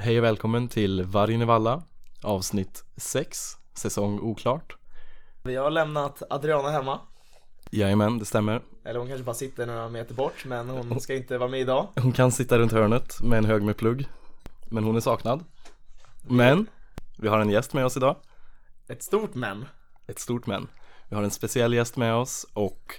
Hej och välkommen till Vargen i Valla avsnitt 6, säsong oklart. Vi har lämnat Adriana hemma Jajamän, det stämmer. Eller hon kanske bara sitter några meter bort men hon ska inte vara med idag Hon kan sitta runt hörnet med en hög med plugg, men hon är saknad. Men, vi har en gäst med oss idag, Ett stort men ett stort men. Vi har en speciell gäst med oss och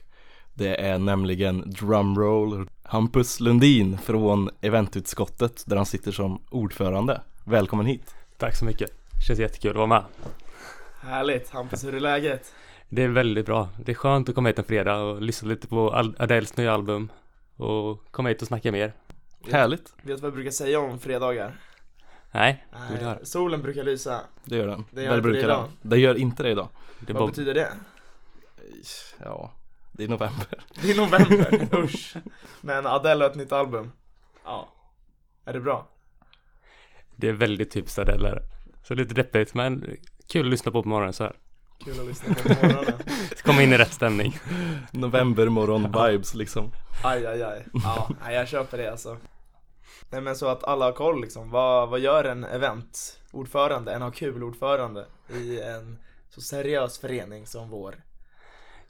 det är nämligen drumroll Hampus Lundin från eventutskottet där han sitter som ordförande. Välkommen hit! Tack så mycket. Känns jättekul att vara med. Härligt, Hampus hur är läget? Det är väldigt bra. Det är skönt att komma hit en fredag och lyssna lite på Adeles nya album. Och komma hit och snacka mer. Härligt! Vet du vad jag brukar säga om fredagar? Nej. Nej, solen brukar lysa Det gör den. Det gör det brukar idag. den. Det gör inte det idag. Det Vad betyder det? Ja, det är november. Det är november, usch Men Adele har ett nytt album Ja Är det bra? Det är väldigt typiskt Adele. Så lite deppigt men kul att lyssna på på morgonen så här. Kul att lyssna på på morgonen Komma in i rätt stämning. Novembermorgon-vibes liksom. Aj, aj, aj Ja, jag köper det alltså Nej men så att alla har koll liksom, vad, vad gör en eventordförande, en ha kul-ordförande i en så seriös förening som vår?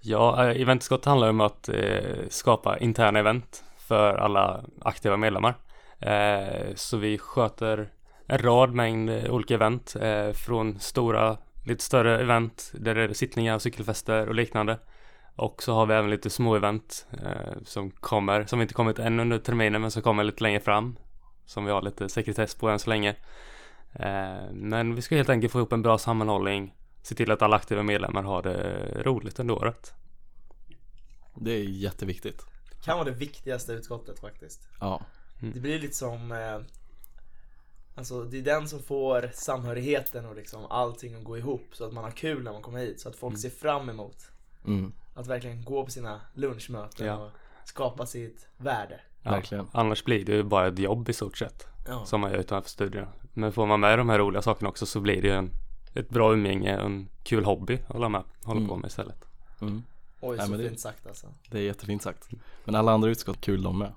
Ja, eh, eventskott handlar om att eh, skapa interna event för alla aktiva medlemmar. Eh, så vi sköter en rad mängd eh, olika event eh, från stora, lite större event där det är sittningar, cykelfester och liknande. Och så har vi även lite små event eh, som kommer, som inte kommit än under terminen men som kommer lite längre fram. Som vi har lite sekretess på än så länge. Eh, men vi ska helt enkelt få ihop en bra sammanhållning, se till att alla aktiva medlemmar har det roligt under året. Det är jätteviktigt. Kan vara det viktigaste utskottet faktiskt Ja, Det blir lite som eh, Alltså det är den som får samhörigheten och liksom allting att gå ihop så att man har kul när man kommer hit så att folk ser fram emot mm, att verkligen gå på sina lunchmöten Ja. och skapa sitt värde Ja, verkligen. Annars blir det ju bara ett jobb i stort sett Ja, som man gör utanför studierna. Men får man med de här roliga sakerna också så blir det ju en, ett bra umgänge och en kul hobby att hålla, med, hålla Mm. på med istället. Mm, oj Nej, så men det- fint sagt alltså det är jättefint sagt. Men alla andra utskott, kul de med.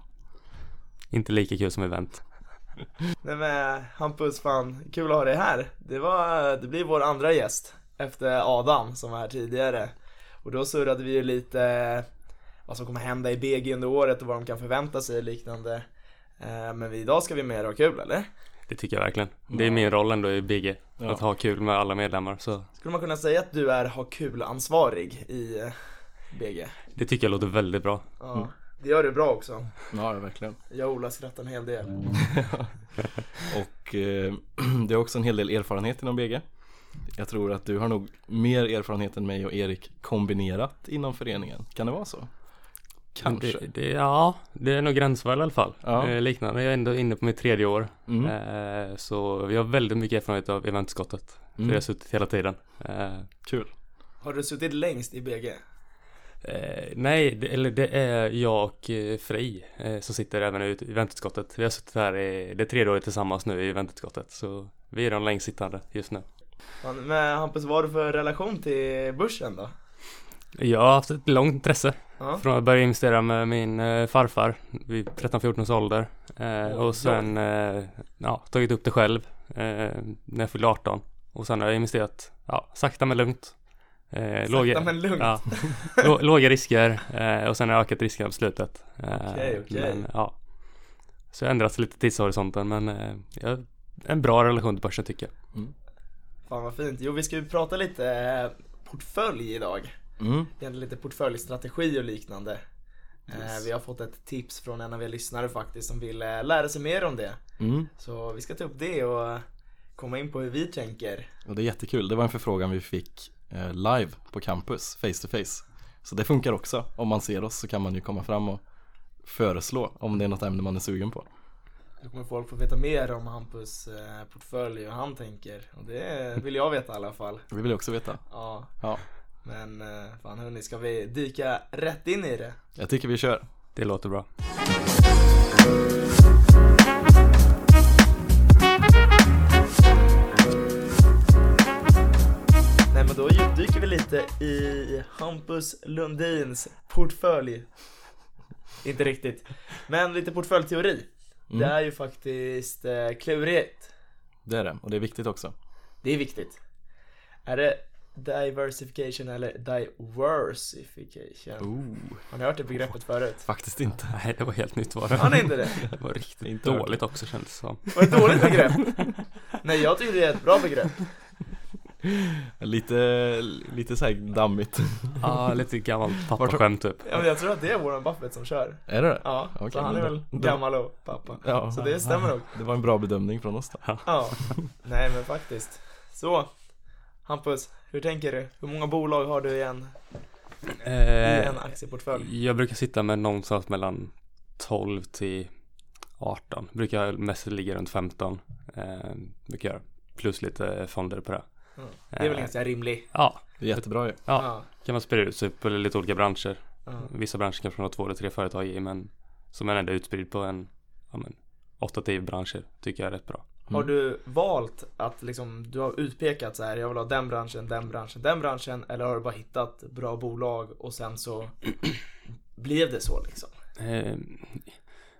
Inte lika kul som event. Nej men Hampus fan, kul att ha dig här Det var, det blir vår andra gäst Efter Adam som var här tidigare Och då surrade vi ju lite Vad som kommer hända i BG under året och vad de kan förvänta sig och liknande Eh, Men idag ska vi mer ha kul eller? Det tycker jag verkligen. Det är min roll ändå i BG. Ja. Att ha kul med alla medlemmar. Så Skulle man kunna säga att du är ha kul-ansvarig i eh, BG? det tycker jag låter väldigt bra. Ja, det gör du bra också Ja, verkligen. Jag och Ola skrattar en hel del Och eh, det är också en hel del erfarenhet inom BG. Jag tror att du har nog mer erfarenhet än mig och Erik kombinerat inom föreningen. Kan det vara så? Kanske. Det, det, ja, det är nog gränsfall i alla fall. Ja. Eh, liknande. Jag är ändå inne på mitt tredje år. Mm. Eh, så vi har väldigt mycket erfarenhet av eventskottet. För Mm. jag har suttit hela tiden. Eh, Kul. Har du suttit längst i BG? Eh, nej, det, eller det är jag och eh, Frej eh, som sitter även i eventutskottet. Vi har suttit här i det tredje året tillsammans nu i eventutskottet. Så vi är de längst sittande just nu. Men Hampus, vad har du för relation till börsen då? Jag har haft ett långt intresse Ja, från att börja investera med min eh, farfar vid 13-14 års ålder. Eh, och sen eh, ja, tagit upp det själv eh, när jag fyllde 18. Och sen har jag investerat ja, sakta men lugnt. Eh, sakta låga, men lugnt Ja, lå, låga risker och sen har jag ökat riskerna på slutet. Eh, okej. Men, ja. Så jag har ändrat lite tidshorisonten men jag en bra relation till börsen tycker jag. Mm. Fan vad fint. Jo vi ska ju prata lite portfölj idag. Mm. Egentligen lite portföljstrategi och liknande. Eh, Vi har fått ett tips från en av er lyssnare faktiskt som vill lära sig mer om det. Mm. Så vi ska ta upp det och komma in på hur vi tänker. Och det är jättekul. Det var en förfrågan vi fick eh, live på campus, face to face. Så det funkar också. Om man ser oss så kan man ju komma fram och föreslå om det är något ämne man är sugen på. Då kommer folk få veta mer om Hampus eh, portfölj och hur han tänker. Och det vill jag veta i alla fall. Det vill jag också veta. Ja, Ja, men eh, fan hörni, ska vi dyka rätt in i det? jag tycker vi kör. Det låter bra. Nej men då djupdyker vi lite i Hampus Lundins portfölj. Inte riktigt, men lite portföljteori. Mm. Det är ju faktiskt eh, klurigt. Det är det, och det är viktigt också. Det är viktigt. Är det diversification eller diversification? Oh, Har ni hört det begreppet förut? faktiskt inte. Nej, det var helt nytt var det. Har ni inte det? Det var riktigt Inte hört dåligt också kändes det som. Var det ett dåligt begrepp? Nej, jag tycker det är ett bra begrepp. Lite, lite såhär dammigt. Ja, lite gammalt pappaskämt typ. Ja, men jag tror att det är Warren Buffett som kör. Är det det? Ja, Okej, så han är väl då- gammal och pappa. Ja. Så det stämmer nog. Det var en bra bedömning från oss då. Ja, nej men faktiskt. Så, Hampus, hur tänker du? Hur många bolag har du i en, i Eh, en aktieportfölj? jag brukar sitta med någonstans mellan 12 till 18. Brukar jag mest ligga runt 15. Eh, brukar jag. Plus lite fonder på det. Mm. Det är väl Eh, ganska rimligt? Ja, Det är jättebra ju. ja. kan man sprida ut sig på lite olika branscher. ja. Vissa branscher kanske man har två eller tre företag i men som är ändå utspridd på en ja, men, 8-10 branscher tycker jag är rätt bra. Har du valt att liksom, du har utpekat så här, jag vill ha den branschen, den branschen, den branschen eller har du bara hittat bra bolag och sen så blev det så liksom? Eh,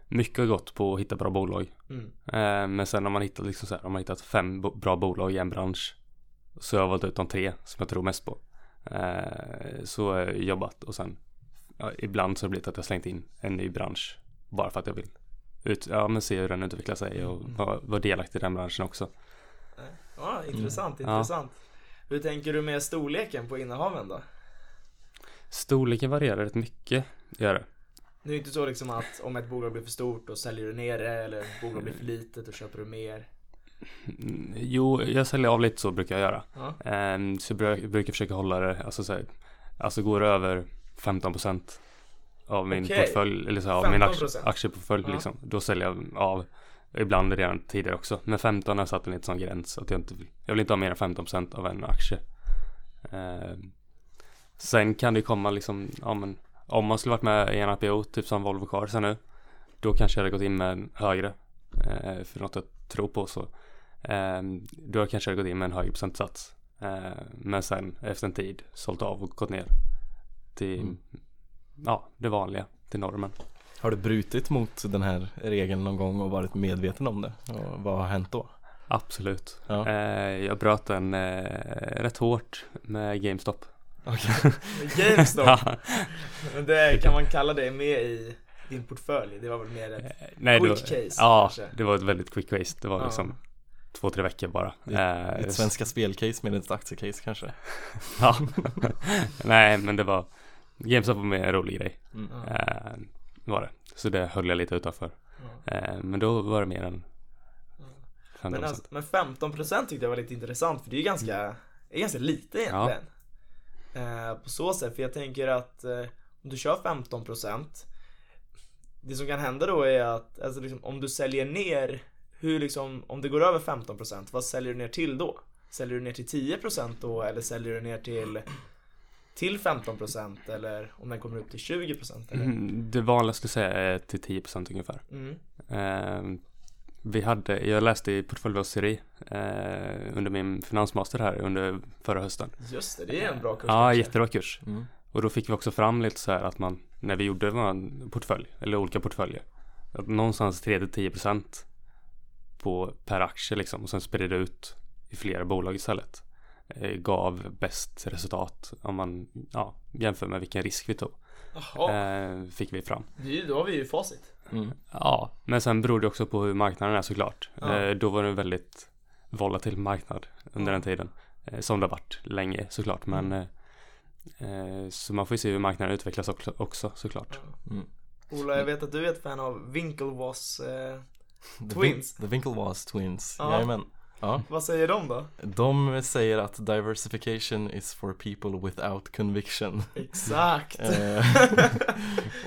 mycket har gått på att hitta bra bolag. Mm. Eh, men sen har man hittat liksom så här, om man hittat fem bo- bra bolag i en bransch så har jag valt ut de tre som jag tror mest på. Eh, så har jag jobbat och sen ja, ibland så har det blivit att jag slängt in en ny bransch bara för att jag vill ut, ja, men se hur den utvecklar sig och vara vara delaktig i den branschen också. Ja, intressant, Mm. Ja. intressant. Hur tänker du med storleken på innehaven då? Storleken varierar rätt mycket, gör det. Det är ju inte så liksom att om ett bolag blir för stort då säljer du ner det eller ett bolag blir för litet och köper du mer. Mm, Jo, jag säljer av lite så brukar jag göra. Ja, Ehm, så jag brukar, försöka hålla det, alltså så här, alltså går det över 15% av min Okej. portfölj, eller så här, av min aktie, 15%? aktieportfölj Ja. liksom, då säljer jag av ibland redan tidigare också. Men 15 har jag satt en lite sån gräns att jag inte vill, jag vill inte ha mer än 15% av en aktie. Ehm, sen kan det komma liksom, ja men om man skulle varit med i en IPO, typ som Volvo Cars här nu, då kanske jag hade gått in med en högre, eh, för något jag tror på så. Ehm, då har jag kanske gått in med en högre procentsats. Ehm, men sen efter en tid sålt av och gått ner till Mm. Ja, det vanliga, till normen. Har du brutit mot den här regeln någon gång och varit medveten om det? Och vad har hänt då? Absolut. Ja. Ehm, jag bröt den eh, rätt hårt med GameStop. Okej. GameStop, Ja, men det, kan man kalla det med i din portfölj? Det var väl mer ett Nej, det quick var, case Ja, kanske? det var ett väldigt quick case. Det var Ja. liksom två, tre veckor bara. Det Ehm, Ett svenska spelcase med ett aktiecase kanske? Ja. Nej, men det var GameStop var mer en rolig grej. Mm. Ja. Eh, var det. Så det höll jag lite utanför. Ja. Eh, men då var det mer än 15%. Men, alltså, men 15% tyckte jag var lite intressant för det är ju ganska, det är ganska lite egentligen. Eh, på så sätt, för jag tänker att eh, om du kör 15% Det som kan hända då är att, alltså liksom, om du säljer ner Hur liksom, om det går över 15% vad säljer du ner till då? Säljer du ner till 10% då eller säljer du ner till till 15% eller om den kommer upp till 20% eller? Mm, det vanligaste säga är till 10% ungefär. Mm. Eh, vi hade, jag läste i portföljbörseri eh, under min finansmaster här under förra hösten. Just det, det är en bra kurs Ja, kanske. jättebra kurs. Mm. Och då fick vi också fram lite så här att man, när vi gjorde vår portfölj, eller olika portföljer, att någonstans 3-10% på per aktie liksom och sen sprida ut i flera bolag istället. Eh, gav bäst resultat om man ja, jämför med vilken risk vi tog. Jaha, Eh, fick vi fram. det då har vi ju facit. Mm. Ja, men sen beror det också på hur marknaden är såklart. Ja. Eh, då var det en väldigt volatil marknad under Ja. den tiden. Eh, som det har varit länge såklart. Men eh, eh, så man får ju se hur marknaden utvecklas också, också såklart. Mm. Ola, jag vet att du är ett fan av Winklevoss eh, The Twins. Vin- The Winklevoss Twins, Ja. jajamän. Ja. Vad säger de då? De säger att diversification is for people without conviction. Exakt! Eh,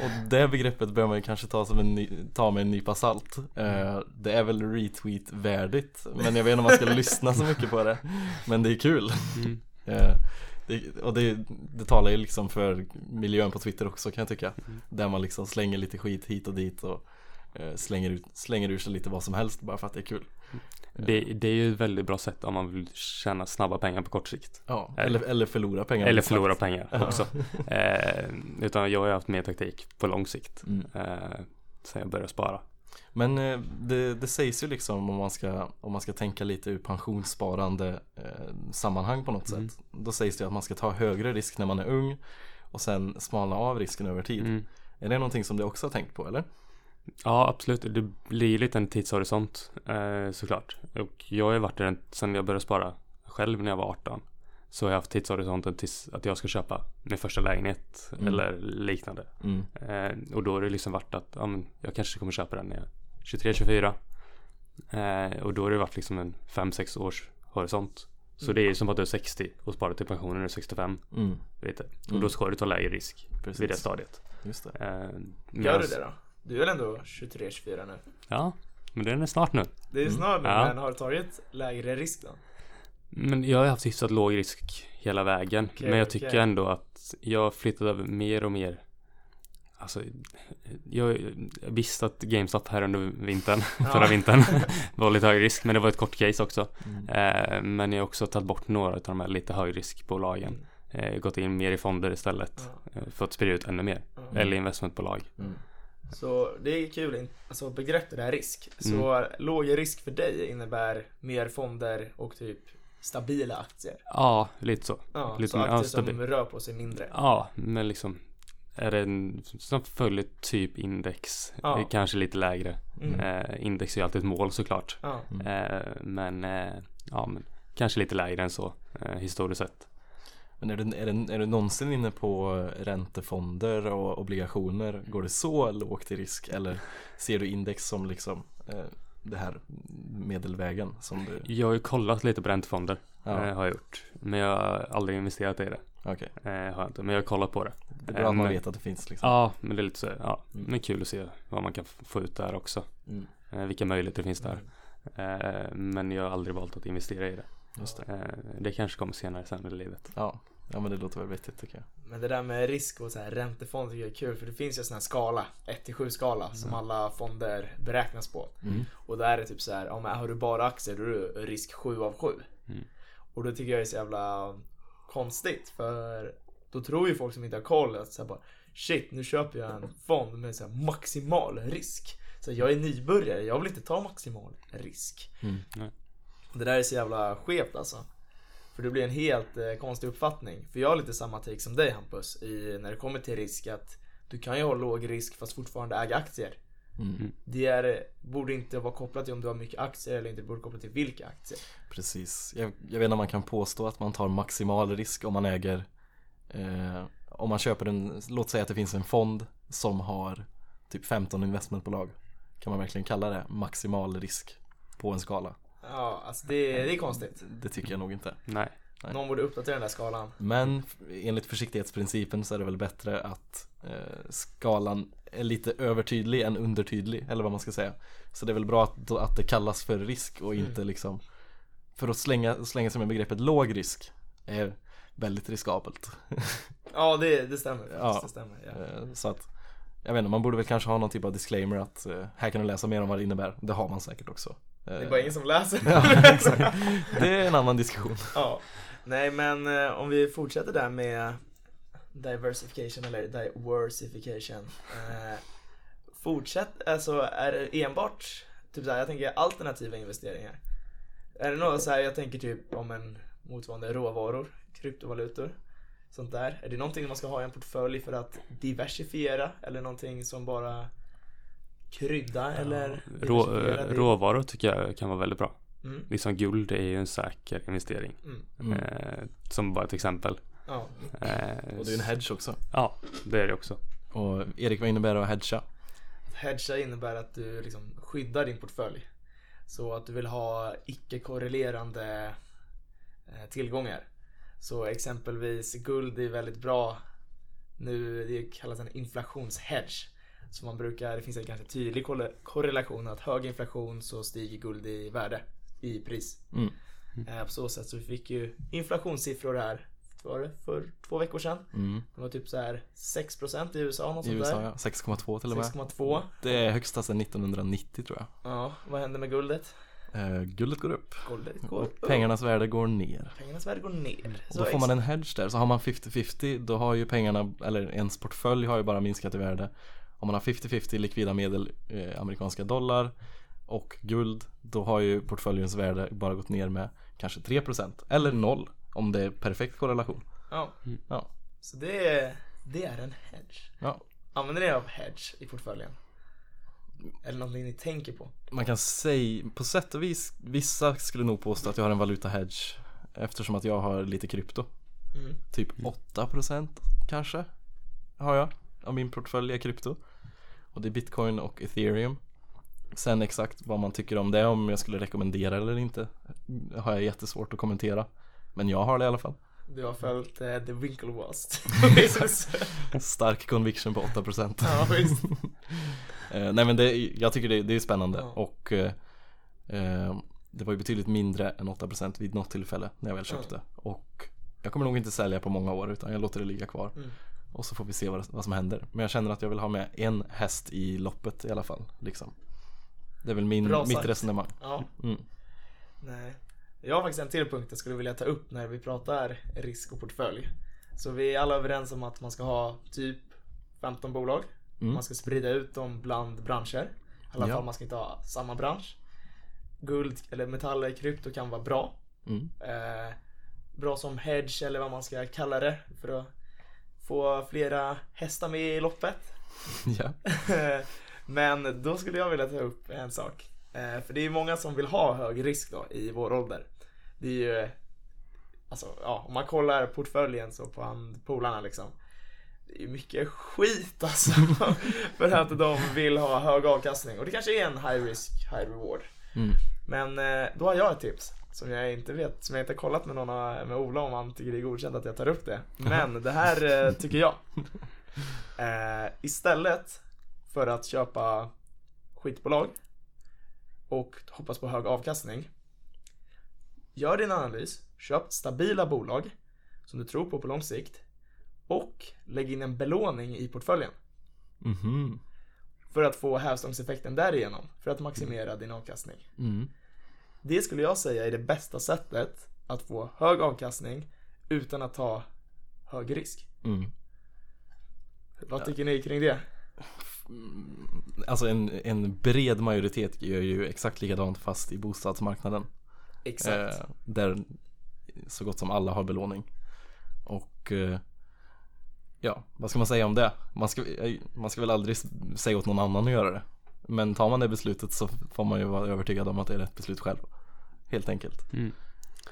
och det begreppet bör man ju kanske ta, som en ny, ta med en nypa salt. Eh, det är väl retweet-värdigt, men jag vet inte om man ska lyssna så mycket på det. Men det är kul. Mm. Eh, det, och det, det talar ju liksom för miljön på Twitter också kan jag tycka. Mm. Där man liksom slänger lite skit hit och dit och slänger, ut, slänger ur sig lite vad som helst bara för att det är kul. Det, det är ju ett väldigt bra sätt om man vill tjäna snabba pengar på kort sikt. Ja, Eller- eller, eller förlora pengar. Eller förlora sagt. pengar också. Eh, utan jag har ju haft mer taktik på lång sikt. Mm. Eh, sen jag började spara. Men eh, det, det sägs ju liksom om man ska, om man ska tänka lite ur pensionssparande eh, sammanhang på något Mm. sätt. Då sägs det att man ska ta högre risk när man är ung och sen smalna av risken över tid. Mm. Är det någonting som du också har tänkt på eller? Ja, absolut. Det blir lite en tidshorisont eh, såklart. Och jag har ju varit den sen jag började spara själv när jag var 18. Så har jag haft tidshorisonten tills att jag ska köpa min första lägenhet Mm. eller liknande. Mm. Eh, och då har det liksom varit att ja, men jag kanske kommer köpa den när jag är 23-24. Eh, och då har det varit liksom en 5-6 års horisont. Så Mm. det är ju som att du är 60 och sparar till pensionen när du är 65. Mm. Lite. Och Mm. då ska du ta lägre risk Precis. vid det stadiet. Just det. Eh, Gör du det då? Du är väl ändå 23-24 nu? Ja, men den är snart nu. Det är Mm. snart nu, Ja. men har du tagit lägre risk då? Men jag har haft hyfsat låg risk hela vägen. Okej, men jag tycker ändå att jag har flyttat över mer och mer. Alltså, jag visste att GameStop här under vintern, Ja. förra vintern, var lite hög risk. Men det var ett kort case också. Mm. Eh, men jag har också tagit bort några av de här lite högriskbolagen. Mm. Eh, gått in mer i fonder istället. Ja. Eh, för att sprida ut ännu mer. Ja. Eller investmentbolag. Mm. Så det är kul, alltså begreppet är risk. Så låg risk för dig innebär mer fonder och typ stabila aktier. Ja, lite så. Ja, Lite så mer- aktier som rör på sig mindre. Ja, men liksom är det en som följer typ index, Ja. eh, kanske lite lägre. Mm. Eh, index är ju alltid ett mål såklart. Ja. Mm. Eh, men, eh, ja, men kanske lite lägre än så eh, historiskt sett. Men är du, är, du, är du någonsin inne på räntefonder och obligationer? Går det så lågt i risk eller ser du index som liksom eh, det här medelvägen som du? Jag har ju kollat lite på räntefonder, Ja, eh, har jag gjort. Men jag har aldrig investerat i det. okej. Eh, har jag inte, men jag har kollat på det. Det är bra att man vet att det finns liksom. Ja, men det är lite så, ja, Mm. men kul att se vad man kan få ut där också. Mm, Eh, vilka möjligheter finns där. Eh, men jag har aldrig valt att investera i det. just det. Eh, det kanske kommer senare sen i livet. Ja. Ja, men det låter väl vettigt tycker jag. Men det där med risk och så här räntefond tycker jag är kul för det finns ju en sån här skala, 1-7 skala som alla fonder beräknas på. Mm. Och där är det typ så här, ja, men har du bara aktier då är du risk 7 av 7. Mm. Och då tycker jag det är så jävla konstigt för då tror ju folk som inte har koll att så här bara shit nu köper jag en fond med så maximal risk. Så jag är nybörjare, jag vill inte ta maximal risk. Mm. Det där är så jävla skevt alltså. För det blir en helt eh, konstig uppfattning. För jag har lite samma take som dig Hampus i, när det kommer till risk att du kan ju ha låg risk fast fortfarande äga aktier. Mm. Det är, borde inte vara kopplat till om du har mycket aktier eller inte, det borde kopplat till vilka aktier. Precis. Jag, jag vet inte om man kan påstå att man tar maximal risk om man äger eh, Om man köper en, låt säga att det finns en fond som har typ 15 investmentbolag Kan man verkligen kalla det maximal risk på en skala? Ja, alltså det, det är konstigt. Det tycker jag nog inte. Nej. Nej. Någon borde uppdatera den där skalan. Men enligt försiktighetsprincipen så är det väl bättre att eh, skalan är lite övertydlig än undertydlig eller vad man ska säga. Så det är väl bra att, att det kallas för risk och inte liksom För att slänga, slänga sig med begreppet låg risk är väldigt riskabelt. Ja, det, det stämmer faktiskt. Ja. Det stämmer, ja. Eh, Så att jag vet inte, man borde väl kanske ha någon typ av disclaimer att eh, här kan du läsa mer om vad det innebär. Det har man säkert också. Det är bara ingen som läser. Ja. Det är en annan diskussion. ja. Nej, men eh, om vi fortsätter där med diversification eller diversification. Eh, fortsätt, alltså är det enbart, typ såhär, jag tänker alternativa investeringar. Är det något så här, jag tänker typ om en motsvarande råvaror, kryptovalutor, sånt där. Är det någonting man ska ha i en portfölj för att diversifiera eller någonting som bara krydda eller Rå, eh, råvaror tycker jag kan vara väldigt bra. Mm, Liksom guld är ju en säker investering. mm, Mm. Eh, som bara ett exempel. ja. Eh, Och det är en hedge också. Ja, det är det också. Och Erik, vad innebär det att hedga? Hedga innebär att du liksom skyddar din portfölj. Så att du vill ha icke-korrelerande eh, tillgångar. Så exempelvis guld är väldigt bra nu, det kallas en inflationshedge. Så man brukar, det finns en ganska tydlig korre- korrelation att hög inflation så stiger guld i värde, i pris. Mm. Eh, på så sätt så vi fick ju inflationssiffror här, var det, för två veckor sedan. Mm. Det var typ så här 6% i USA, något I sånt USA där. ja, 6,2 till och med. 6,2. Det är högsta sedan 1990 tror jag. Ja, vad händer med guldet? Eh, guldet går upp Guldet går och upp. pengarnas värde går ner. Pengarnas värde går ner. Och då får man en hedge där, så har man 50-50 då har ju pengarna, eller ens portfölj har ju bara minskat i värde. Om man har 50-50 likvida medel, eh, amerikanska dollar och guld, då har ju portföljens värde bara gått ner med kanske 3% eller noll om det är perfekt korrelation. Ja. Ja. Så det är, det är en hedge. Ja. Använder ni er av hedge i portföljen? Eller någonting ni tänker på? Man kan säga, på sätt och vis, vissa skulle nog påstå att jag har en valuta hedge eftersom att jag har lite krypto. Mm. Typ 8% kanske har jag av min portfölj är krypto. Och det är bitcoin och ethereum. Sen exakt vad man tycker om det, om jag skulle rekommendera eller inte har jag jättesvårt att kommentera. Men jag har det i alla fall. Du har följt eh, The Winklevoss. Stark conviction på 8%. ja, visst. Eh, nej men det, jag tycker det, det är spännande Ja. och eh, eh, det var ju betydligt mindre än 8% vid något tillfälle när jag väl köpte. Och jag kommer nog inte sälja på många år utan jag låter det ligga kvar. Mm. Och så får vi se vad, vad som händer. Men jag känner att jag vill ha med en häst i loppet i alla fall. Liksom. Det är väl min, Bra mitt sagt. resonemang. Ja. Mm. Nej. Jag har faktiskt en till punkt jag skulle vilja ta upp när vi pratar risk och portfölj. Så vi är alla överens om att man ska ha typ 15 bolag. Mm. Man ska sprida ut dem bland branscher. I alla Ja. fall man ska inte ha samma bransch. Guld eller metaller, krypto kan vara bra. Mm. Eh, bra som hedge eller vad man ska kalla det för att få flera hästar med i loppet. Ja. Men då skulle jag vilja ta upp en sak. Eh, För det är ju många som vill ha hög risk då i vår ålder. Det är ju, alltså ja, om man kollar portföljen så på polarna liksom. Det är ju mycket skit alltså. för att de vill ha hög avkastning. Och det kanske är en high risk, high reward. Mm. Men eh, då har jag ett tips. Som jag inte vet, som jag inte har kollat med någon av- med Ola om han tycker det är godkänt att jag tar upp det. Men det här eh, tycker jag. Eh, istället för att köpa skitbolag och hoppas på hög avkastning. Gör din analys, köp stabila bolag som du tror på på lång sikt och lägg in en belåning i portföljen Mhm. för att få hävstångseffekten därigenom för att maximera din avkastning. Mm. Det skulle jag säga är det bästa sättet att få hög avkastning utan att ta hög risk. Mm. Vad tycker ni kring det? Alltså en, en bred majoritet gör ju exakt likadant fast i bostadsmarknaden. Exakt. Eh, där så gott som alla har belåning. Och eh, ja, vad ska man säga om det? Man ska, eh, man ska väl aldrig säga åt någon annan att göra det. Men tar man det beslutet så får man ju vara övertygad om att det är rätt beslut själv. Helt enkelt. Mm.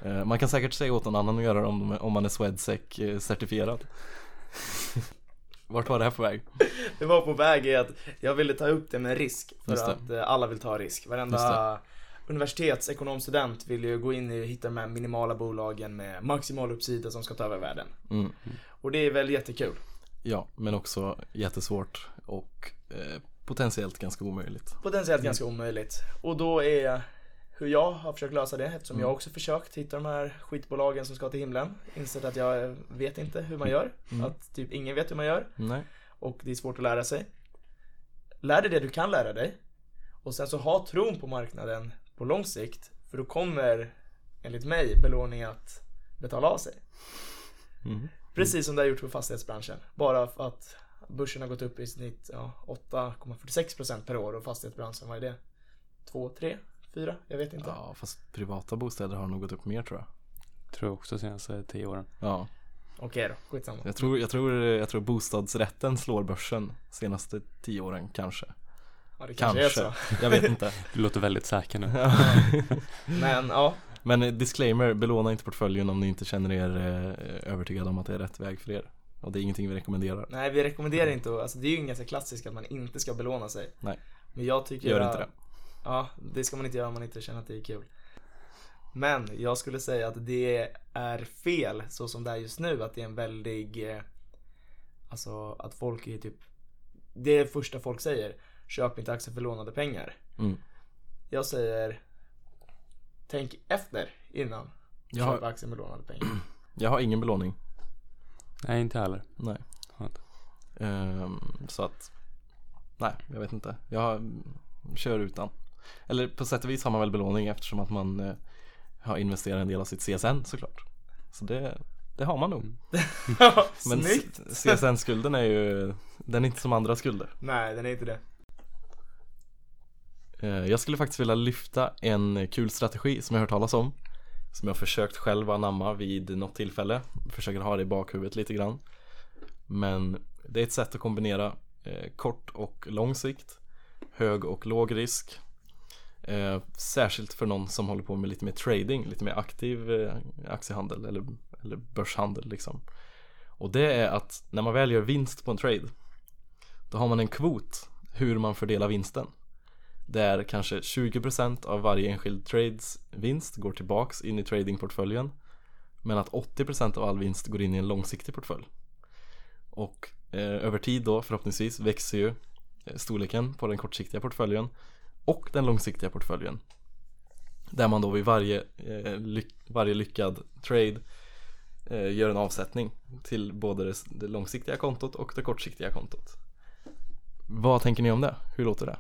Eh, man kan säkert säga åt någon annan att göra det om, om man är Swedsec eh, certifierad. Vart var det här på väg? Det var på väg i att jag ville ta upp det med risk för att eh, alla vill ta risk. Varenda universitetsekonomstudent vill ju gå in och hitta de här minimala bolagen med maximal uppsida som ska ta över världen. Mm. Och det är väl jättekul. Ja, men också jättesvårt och eh, potentiellt ganska omöjligt. Potentiellt Mm. ganska omöjligt. Och då är hur jag har försökt lösa det eftersom Mm. jag också försökt hitta de här skitbolagen som ska till himlen. Insett att jag vet inte hur man gör. Mm. Att typ ingen vet hur man gör. Nej. och det är svårt att lära sig. Lär dig det du kan lära dig och sen så ha tron på marknaden på lång sikt för då kommer enligt mig belåning att betala av sig. Mm. Precis som det har gjort på fastighetsbranschen. Bara för att börsen har gått upp i snitt ja, 8,46% per år och fastighetsbranschen, vad är det? 2, 3, 4? Jag vet inte. Ja, fast privata bostäder har nog gått upp mer tror jag. Tror jag också senaste tio åren. Ja, Okej då, skitsamma. jag tror, jag tror, jag tror bostadsrätten slår börsen senaste tio åren kanske. Ja, det kanske, är så. Kanske, jag vet inte. Du låter väldigt säker nu. Men ja, Men eh, disclaimer, belåna inte portföljen om ni inte känner er eh, övertygade om att det är rätt väg för er. Och det är ingenting vi rekommenderar. nej vi rekommenderar inte alltså det är ju ganska klassiskt att man inte ska belåna sig. Nej. Men jag tycker Gör inte det. Ja, det ska man inte göra om man inte känner att det är kul. Men jag skulle säga att det är fel så som det är just nu. Att det är en väldig, eh, alltså att folk är typ, det är det första folk säger. Köp inte aktier för lånade pengar. Mm. Jag säger, tänk efter innan. Jag har- Köp aktier med lånade pengar. Jag har ingen belåning. Nej, inte heller. Nej. Har. Ehm, så att, nej, jag vet inte. Jag mm, kör utan. Eller på sätt och vis har man väl belåning eftersom att man eh, har investerat en del av sitt CSN såklart. Så det, det har man nog. Men Snyggt! CSN-skulden är ju, den är inte som andra skulder. Nej, den är inte det. Eh, Jag skulle faktiskt vilja lyfta en kul strategi som jag har hört talas om Som jag har försökt själv anamma vid något tillfälle Försöker ha det i bakhuvudet lite grann Men det är ett sätt att kombinera eh, kort och lång sikt Hög och låg risk eh, Särskilt för någon som håller på med lite mer trading, lite mer aktiv eh, aktiehandel eller, eller börshandel liksom. Och det är att när man väl gör vinst på en trade Då har man en kvot hur man fördelar vinsten. Där kanske 20% av varje enskild trades vinst går tillbaks in i tradingportföljen Men att 80% av all vinst går in i en långsiktig portfölj. Och eh, över tid då förhoppningsvis växer ju eh, storleken på den kortsiktiga portföljen och den långsiktiga portföljen Där man då vid varje, eh, ly- varje lyckad trade eh, gör en avsättning till både det, det långsiktiga kontot och det kortsiktiga kontot Vad tänker ni om det? Hur låter det?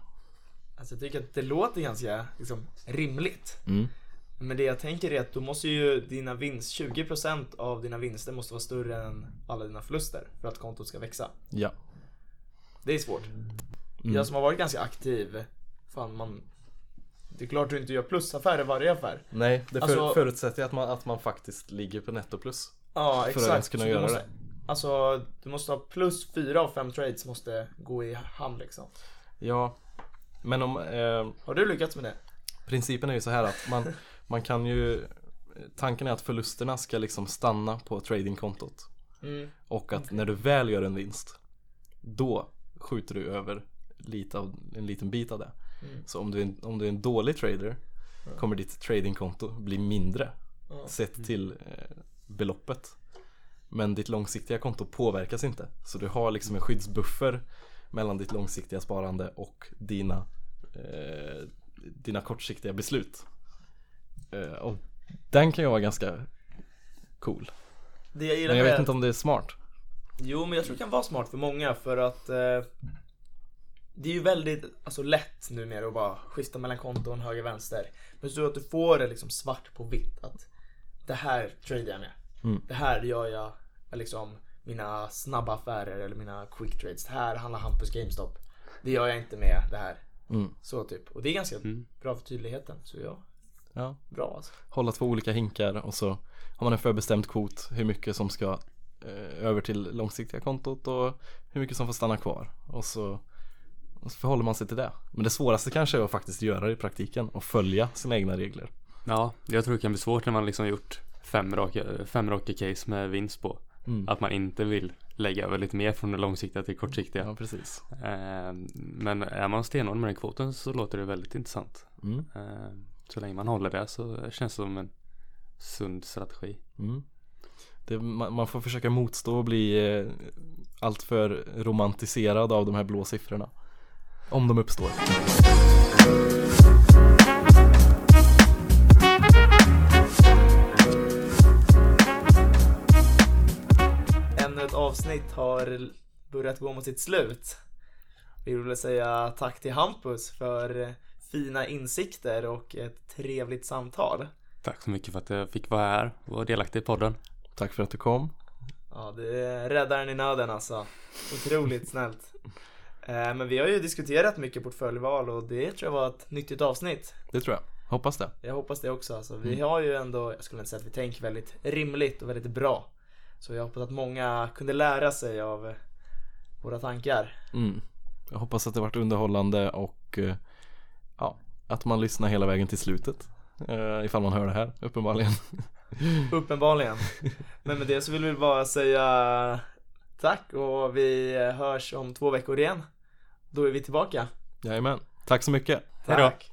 Alltså jag tycker att det låter ganska liksom, rimligt. Mm. Men det jag tänker är att då måste ju dina vinst, 20% av dina vinster måste vara större än alla dina förluster för att kontot ska växa. Ja Det är svårt. Mm. Jag som har varit ganska aktiv, fan man Det är klart du inte gör plusaffärer varje affär. Nej, det för, Alltså- förutsätter att man, att man faktiskt ligger på netto plus Ja För att exakt. ens kunna göra måste, det. Alltså du måste ha plus fyra av fem trades måste gå i hamn liksom. Ja Men om eh, Har du lyckats med det? Principen är ju så här att man, man kan ju Tanken är att förlusterna ska liksom stanna på tradingkontot Mm. Och att när du väl gör en vinst Då skjuter du över lite av, en liten bit av det Mm. Så om du är en, om du är en dålig trader Kommer ditt tradingkonto bli mindre Ja. Sett till eh, beloppet. Men ditt långsiktiga konto påverkas inte. Så du har liksom en skyddsbuffer Mellan ditt långsiktiga sparande och dina eh, Dina kortsiktiga beslut. Eh, Och den kan ju vara ganska cool. Jag Men jag vet inte om det är smart. Jo men jag tror det kan vara smart för många för att eh, Det är ju väldigt alltså, lätt numera att bara skifta mellan konton höger vänster. Men så att du får det liksom svart på vitt att Det här tradar jag med. Mm. Det här gör jag med liksom mina snabba affärer eller mina quick trades. Det här handlar Hampus GameStop. Det gör jag inte med det här. Mm. Så typ. Och det är ganska Mm. bra för tydligheten. Så ja, Ja, bra alltså. Hålla två olika hinkar och så har man en förbestämd kvot hur mycket som ska eh, över till långsiktiga kontot och hur mycket som får stanna kvar. Och så, och så förhåller man sig till det. Men det svåraste kanske är att faktiskt göra det i praktiken och följa sina egna regler. Ja, jag tror det kan bli svårt när man liksom gjort fem raka, fem raka case med vinst på. Mm. Att man inte vill lägga över lite mer från det långsiktiga till kortsiktiga. Ja, precis. Eh, men är man stenhård med den kvoten så låter det väldigt intressant. Mm. Eh, så länge man håller det så känns det som en sund strategi. Mm. Det, man, man får försöka motstå och bli eh, alltför romantiserad av de här blå siffrorna. Om de uppstår. Ännu ett avsnitt har börjat gå mot sitt slut. Vi vill säga tack till Hampus för fina insikter och ett trevligt samtal. Tack så mycket för att jag fick vara här och vara delaktig i podden. Tack för att du kom. Ja, det är räddaren i nöden alltså. Otroligt snällt. Eh, Men vi har ju diskuterat mycket portföljval och det tror jag var ett nyttigt avsnitt. Det tror jag. Hoppas det. Jag hoppas det också alltså. Vi har ju ändå, jag skulle inte säga att vi tänker väldigt rimligt och väldigt bra. Så jag hoppas att många kunde lära sig av eh, våra tankar. Mm. Jag hoppas att det varit underhållande och eh, ja, att man lyssnar hela vägen till slutet. Ifall man hör det här, uppenbarligen. Uppenbarligen. Men med det så vill vi bara säga tack och vi hörs om två veckor igen. Då är vi tillbaka. Jajamän. Tack så mycket. Tack.